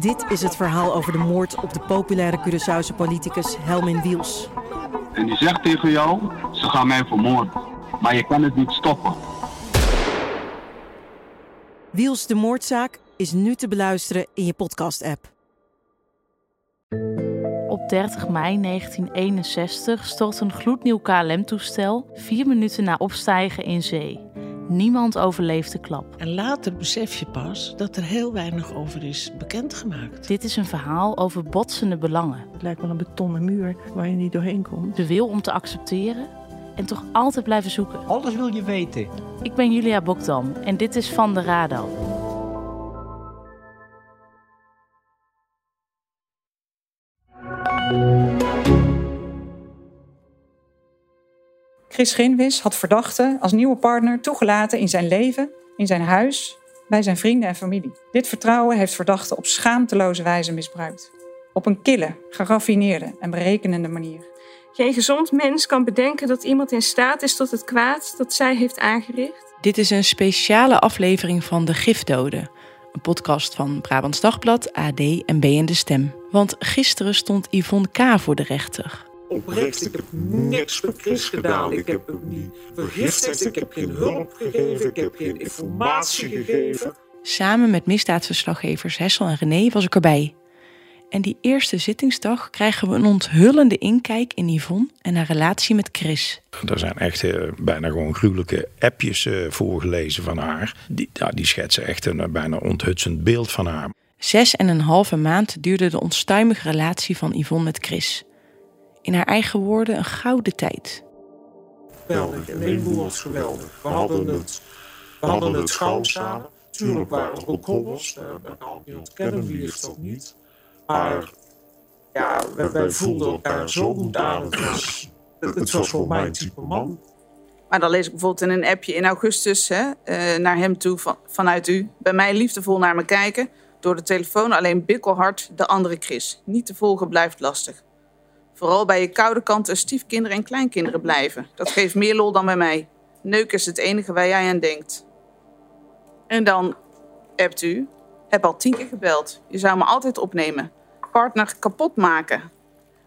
Dit is het verhaal over de moord op de populaire Curaçaose politicus Helmin Wiels. En die zegt tegen jou, ze gaan mij vermoorden. Maar je kan het niet stoppen. Wiels de moordzaak is nu te beluisteren in je podcast-app. Op 30 mei 1961 stort een gloednieuw KLM-toestel vier minuten na opstijgen in zee. Niemand overleeft de klap. En later besef je pas dat er heel weinig over is bekendgemaakt. Dit is een verhaal over botsende belangen. Het lijkt wel een betonnen muur waar je niet doorheen komt. De wil om te accepteren en toch altijd blijven zoeken. Alles wil je weten. Ik ben Julia Bokdam en dit is Van de Radar. Chris Ginwis had verdachte als nieuwe partner toegelaten in zijn leven, in zijn huis, bij zijn vrienden en familie. Dit vertrouwen heeft verdachte op schaamteloze wijze misbruikt. Op een kille, geraffineerde en berekenende manier. Geen gezond mens kan bedenken dat iemand in staat is tot het kwaad dat zij heeft aangericht. Dit is een speciale aflevering van De Gifdoden. Een podcast van Brabants Dagblad, AD en B en De Stem. Want gisteren stond Yvonne K. voor de rechter. Oprecht, ik heb niks met Chris gedaan. Ik heb hem niet vergiftigd, ik heb geen hulp gegeven, ik heb geen informatie gegeven. Samen met misdaadverslaggevers Hessel en René was ik erbij. En die eerste zittingsdag krijgen we een onthullende inkijk in Yvonne en haar relatie met Chris. Er zijn echt eh, bijna gewoon gruwelijke appjes eh, voorgelezen van haar. Die, ja, die schetsen echt een eh, bijna onthutsend beeld van haar. Zes en een halve maand duurde de onstuimige relatie van Yvonne met Chris. In haar eigen woorden een gouden tijd. Geweldig, woord geweldig. We hadden het, we hadden het gauw samen. Tuurlijk waren er ook ben ik al niet ontkennen, wie heeft dat niet. Maar ja, wij, wij voelden elkaar zo goed aan. Het was, het, het was voor mijn type man. Maar dan lees ik bijvoorbeeld in een appje in augustus hè, uh, naar hem toe van, vanuit u. Bij mij liefdevol naar me kijken. Door de telefoon alleen bikkelhard de andere Chris. Niet te volgen blijft lastig. Vooral bij je koude kanten stiefkinderen en kleinkinderen blijven. Dat geeft meer lol dan bij mij. Neuk is het enige waar jij aan denkt. En dan appt u. Heb al tien keer gebeld. Je zou me altijd opnemen. Partner kapot maken.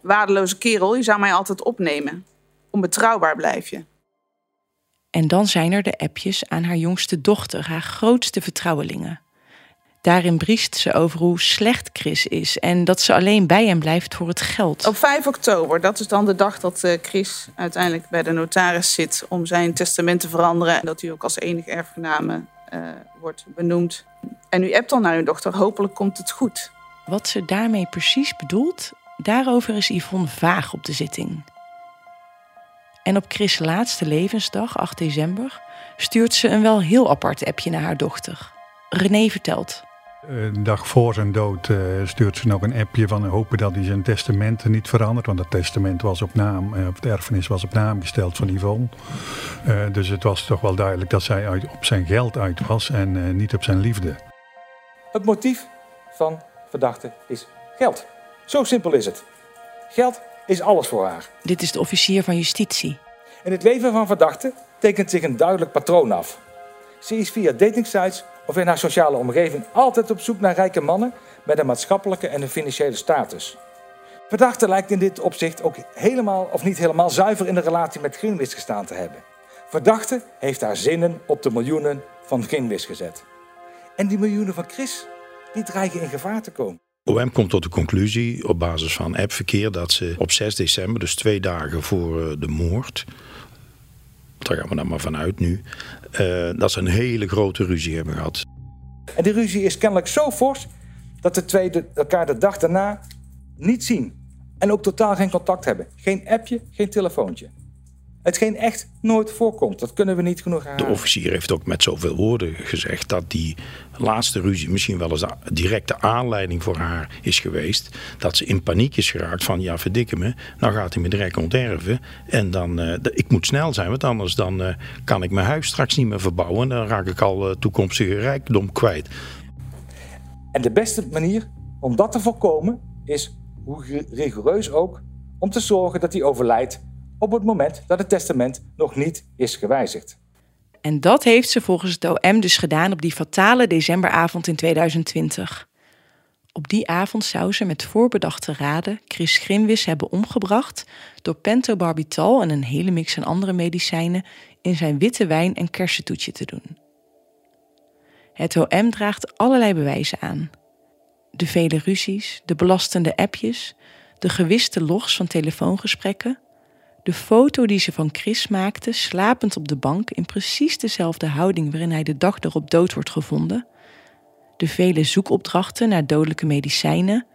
Waardeloze kerel, je zou mij altijd opnemen. Onbetrouwbaar blijf je. En dan zijn er de appjes aan haar jongste dochter, haar grootste vertrouwelingen. Daarin briest ze over hoe slecht Chris is en dat ze alleen bij hem blijft voor het geld. Op 5 oktober, dat is dan de dag dat eh, Chris uiteindelijk bij de notaris zit om zijn testament te veranderen. En dat hij ook als enige erfgename uh, wordt benoemd. En u appt dan naar uw dochter, hopelijk komt het goed. Wat ze daarmee precies bedoelt, daarover is Yvonne vaag op de zitting. En op Chris' laatste levensdag, 8 december, stuurt ze een wel heel apart appje naar haar dochter. René vertelt. Een dag voor zijn dood uh, stuurt ze nog een appje van hopen dat hij zijn testament niet verandert. Want het testament was op naam, uh, of het erfenis was op naam gesteld van Yvonne. Uh, dus het was toch wel duidelijk dat zij uit, op zijn geld uit was en niet op zijn liefde. Het motief van verdachte is geld. Zo simpel is het. Geld is alles voor haar. Dit is de officier van justitie. In het leven van verdachte tekent zich een duidelijk patroon af. Ze is via datingsites of in haar sociale omgeving altijd op zoek naar rijke mannen met een maatschappelijke en een financiële status. Verdachte lijkt in dit opzicht ook helemaal of niet helemaal zuiver in de relatie met Ginwis gestaan te hebben. Verdachte heeft haar zinnen op de miljoenen van Ginwis gezet. En die miljoenen van Chris, die dreigen in gevaar te komen. OM komt tot de conclusie op basis van appverkeer dat ze op 6 december, dus twee dagen voor de moord, daar gaan we dan maar vanuit nu, uh, dat ze een hele grote ruzie hebben gehad. En die ruzie is kennelijk zo fors dat de twee elkaar de dag daarna niet zien. En ook totaal geen contact hebben. Geen appje, geen telefoontje. Hetgeen echt nooit voorkomt. Dat kunnen we niet genoeg herhalen. De officier heeft ook met zoveel woorden gezegd dat die laatste ruzie misschien wel eens de directe aanleiding voor haar is geweest. Dat ze in paniek is geraakt van ja verdikke me, nou gaat hij me direct onterven. En dan, uh, ik moet snel zijn, want anders dan uh, kan ik mijn huis straks niet meer verbouwen. Dan raak ik al uh, toekomstige rijkdom kwijt. En de beste manier om dat te voorkomen is, hoe rigoureus ook, om te zorgen dat hij overlijdt op het moment dat het testament nog niet is gewijzigd. En dat heeft ze volgens het OM dus gedaan op die fatale decemberavond in 2020. Op die avond zou ze met voorbedachte raden Chris Grimwis hebben omgebracht door pentobarbital en een hele mix aan andere medicijnen in zijn witte wijn en kersentoetje te doen. Het OM draagt allerlei bewijzen aan. De vele ruzies, de belastende appjes, de gewiste logs van telefoongesprekken, de foto die ze van Chris maakte, slapend op de bank in precies dezelfde houding waarin hij de dag erop dood wordt gevonden, de vele zoekopdrachten naar dodelijke medicijnen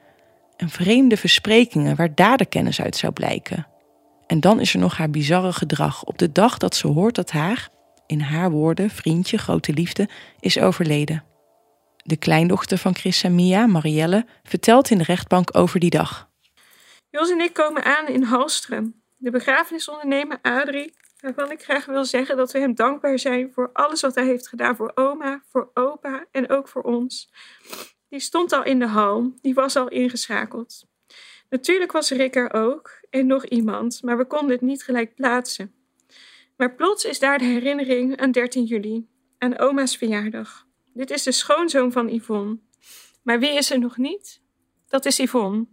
en vreemde versprekingen waar daderkennis uit zou blijken. En dan is er nog haar bizarre gedrag op de dag dat ze hoort dat haar, in haar woorden, vriendje, grote liefde, is overleden. De kleindochter van Chris en Mia, Marielle, vertelt in de rechtbank over die dag. Jos en ik komen aan in Halstrem. De begrafenisondernemer Adrie, waarvan ik graag wil zeggen dat we hem dankbaar zijn voor alles wat hij heeft gedaan voor oma, voor opa en ook voor ons. Die stond al in de hal, die was al ingeschakeld. Natuurlijk was Rick er ook en nog iemand, maar we konden het niet gelijk plaatsen. Maar plots is daar de herinnering aan 13 juli, aan oma's verjaardag. Dit is de schoonzoon van Yvonne. Maar wie is er nog niet? Dat is Yvonne.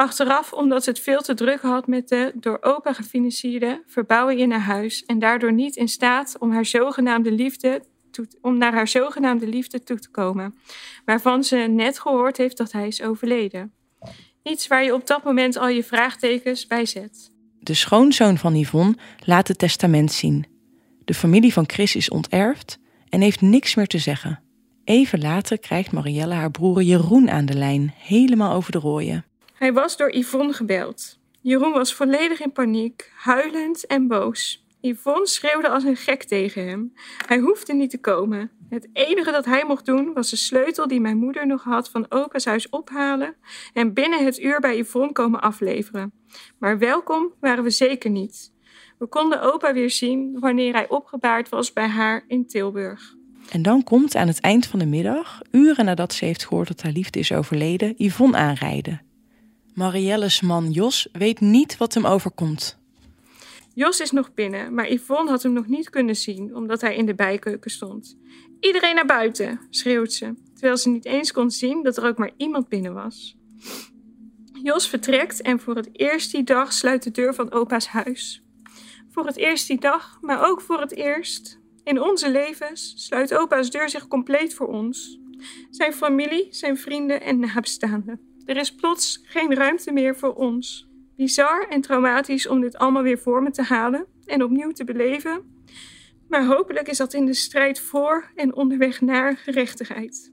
Achteraf omdat ze het veel te druk had met de door opa gefinancierde verbouwing in haar huis en daardoor niet in staat om, haar zogenaamde liefde om naar haar zogenaamde liefde toe te komen, waarvan ze net gehoord heeft dat hij is overleden. Iets waar je op dat moment al je vraagtekens bij zet. De schoonzoon van Yvonne laat het testament zien. De familie van Chris is onterfd en heeft niks meer te zeggen. Even later krijgt Marielle haar broer Jeroen aan de lijn, helemaal over de rooien. Hij was door Yvonne gebeld. Jeroen was volledig in paniek, huilend en boos. Yvonne schreeuwde als een gek tegen hem. Hij hoefde niet te komen. Het enige dat hij mocht doen was de sleutel die mijn moeder nog had van opa's huis ophalen en binnen het uur bij Yvonne komen afleveren. Maar welkom waren we zeker niet. We konden opa weer zien wanneer hij opgebaard was bij haar in Tilburg. En dan komt aan het eind van de middag, uren nadat ze heeft gehoord dat haar liefde is overleden, Yvonne aanrijden. Marielle's man Jos weet niet wat hem overkomt. Jos is nog binnen, maar Yvonne had hem nog niet kunnen zien omdat hij in de bijkeuken stond. Iedereen naar buiten, schreeuwt ze, terwijl ze niet eens kon zien dat er ook maar iemand binnen was. Jos vertrekt en voor het eerst die dag sluit de deur van opa's huis. Voor het eerst die dag, maar ook voor het eerst in onze levens sluit opa's deur zich compleet voor ons. Zijn familie, zijn vrienden en nabestaanden. Er is plots geen ruimte meer voor ons. Bizar en traumatisch om dit allemaal weer voor me te halen en opnieuw te beleven. Maar hopelijk is dat in de strijd voor en onderweg naar gerechtigheid.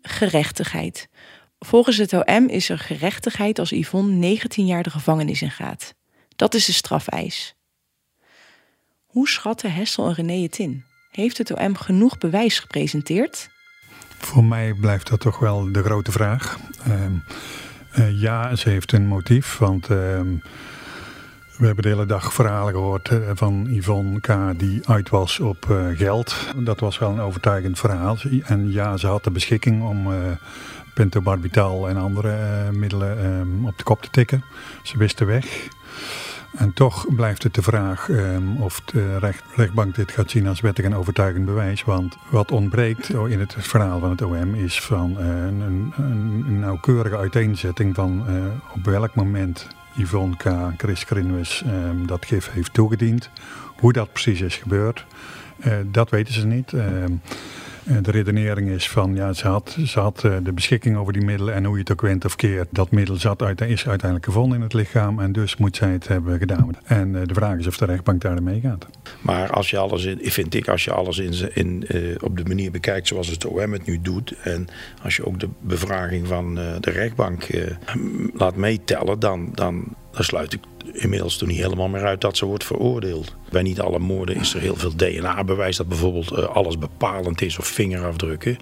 Gerechtigheid. Volgens het OM is er gerechtigheid als Yvonne 19 jaar de gevangenis in gaat. Dat is de strafeis. Hoe schatten Hessel en René het in? Heeft het OM genoeg bewijs gepresenteerd? Voor mij blijft dat toch wel de grote vraag. Ehm, eh, ja, ze heeft een motief, want ehm, we hebben de hele dag verhalen gehoord eh, van Yvonne K. die uit was op eh, geld. Dat was wel een overtuigend verhaal. En ja, ze had de beschikking om pentobarbital en andere middelen ehm, op de kop te tikken. Ze wist de weg. En toch blijft het de vraag um, of de recht, rechtbank dit gaat zien als wettig en overtuigend bewijs. Want wat ontbreekt in het verhaal van het OM is van uh, een, een, een, nauwkeurige uiteenzetting van uh, op welk moment Yvonne K. Chris Grinwis um, dat gif heeft toegediend. Hoe dat precies is gebeurd, uh, dat weten ze niet. Ehm, eh, de redenering is van, ja, ze had, ze had eh, de beschikking over die middelen en hoe je het ook went of keert. Dat middel zat uit, is uiteindelijk gevonden in het lichaam en dus moet zij het hebben gedaan. En eh, de vraag is of de rechtbank daar mee gaat. Maar als je alles, in, vind ik, als je alles in, in, op de manier bekijkt zoals het OM het nu doet. En als je ook de bevraging van de rechtbank laat meetellen, dan, dan, dan sluit ik inmiddels toen niet helemaal meer uit dat ze wordt veroordeeld. Bij niet alle moorden is er heel veel DNA-bewijs dat bijvoorbeeld uh, alles bepalend is of vingerafdrukken.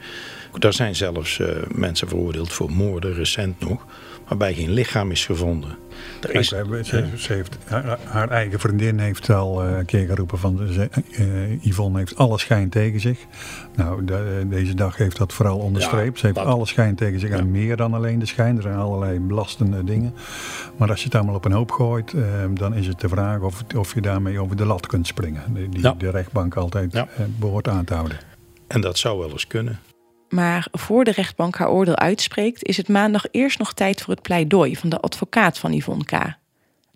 Daar zijn zelfs uh, mensen veroordeeld voor moorden, recent nog, waarbij geen lichaam is gevonden. Er is, ze, ze, heeft, haar, eigen vriendin heeft al uh, een keer geroepen van ze, Yvonne heeft alle schijn tegen zich. Nou, de, deze dag heeft dat vooral onderstreept. ze heeft alle schijn tegen zich en meer dan alleen de schijn. Er zijn allerlei belastende dingen. Maar als je het allemaal op een hoop gooit, eh, dan is het de vraag of, of je daarmee over de lat kunt springen. Die, die de rechtbank altijd eh, behoort aan te houden. En dat zou wel eens kunnen. Maar voor de rechtbank haar oordeel uitspreekt, is het maandag eerst nog tijd voor het pleidooi van de advocaat van Yvonne K.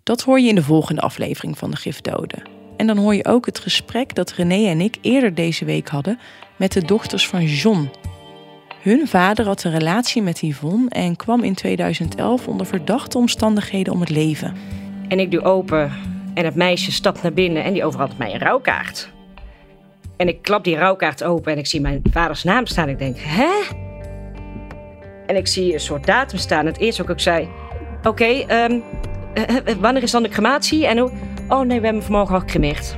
Dat hoor je in de volgende aflevering van de Gifdoden. En dan hoor je ook het gesprek dat René en ik eerder deze week hadden met de dochters van John. Hun vader had een relatie met Yvonne en kwam in 2011 onder verdachte omstandigheden om het leven. En ik doe open en het meisje stapt naar binnen en die overhandigt mij een rouwkaart. En ik klap die rouwkaart open en ik zie mijn vaders naam staan. Ik denk, hè? En ik zie een soort datum staan. Het eerste ook ik zei, oké, ehm, eh, eh, wanneer is dan de crematie? En hoe? Oh nee, we hebben vanmorgen al gecremeerd.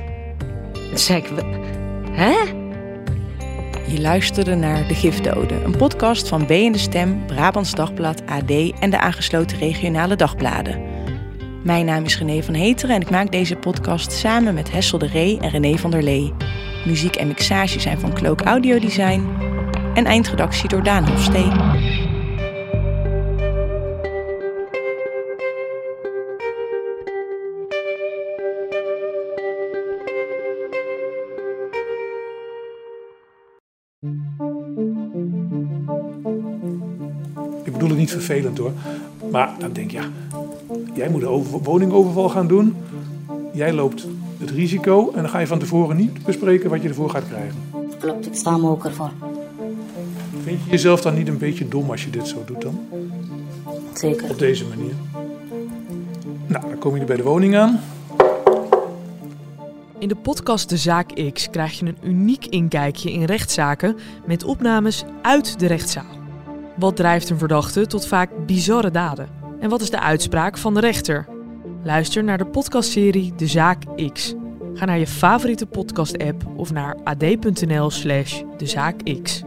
Toen zei ik, hè? Je luisterde naar De Gifdoden, een podcast van B en de Stem, Brabants Dagblad, AD en de aangesloten regionale dagbladen. Mijn naam is René van Heteren en ik maak deze podcast samen met Hessel de Ree en René van der Lee. Muziek en mixage zijn van Cloak Audio Design en eindredactie door Daan Hofstee. Ik bedoel het niet vervelend hoor. Maar dan denk je, ja, jij moet een woningoverval gaan doen. Jij loopt het risico en dan ga je van tevoren niet bespreken wat je ervoor gaat krijgen. Klopt, ik sta me ook ervoor. Vind je jezelf dan niet een beetje dom als je dit zo doet dan? Zeker. Op deze manier. Nou, dan kom je bij de woning aan. In de podcast De Zaak X krijg je een uniek inkijkje in rechtszaken met opnames uit de rechtszaal. Wat drijft een verdachte tot vaak bizarre daden? En wat is de uitspraak van de rechter? Luister naar de podcastserie De Zaak X. Ga naar je favoriete podcast-app of naar ad.nl/slash dezaakx.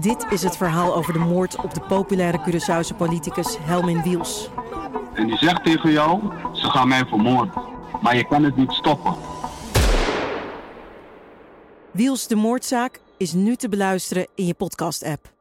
Dit is het verhaal over de moord op de populaire Curaçaose politicus Helmin Wiels. En die zegt tegen jou, ze gaan mij vermoorden. Maar je kan het niet stoppen. Wiels de moordzaak is nu te beluisteren in je podcast-app.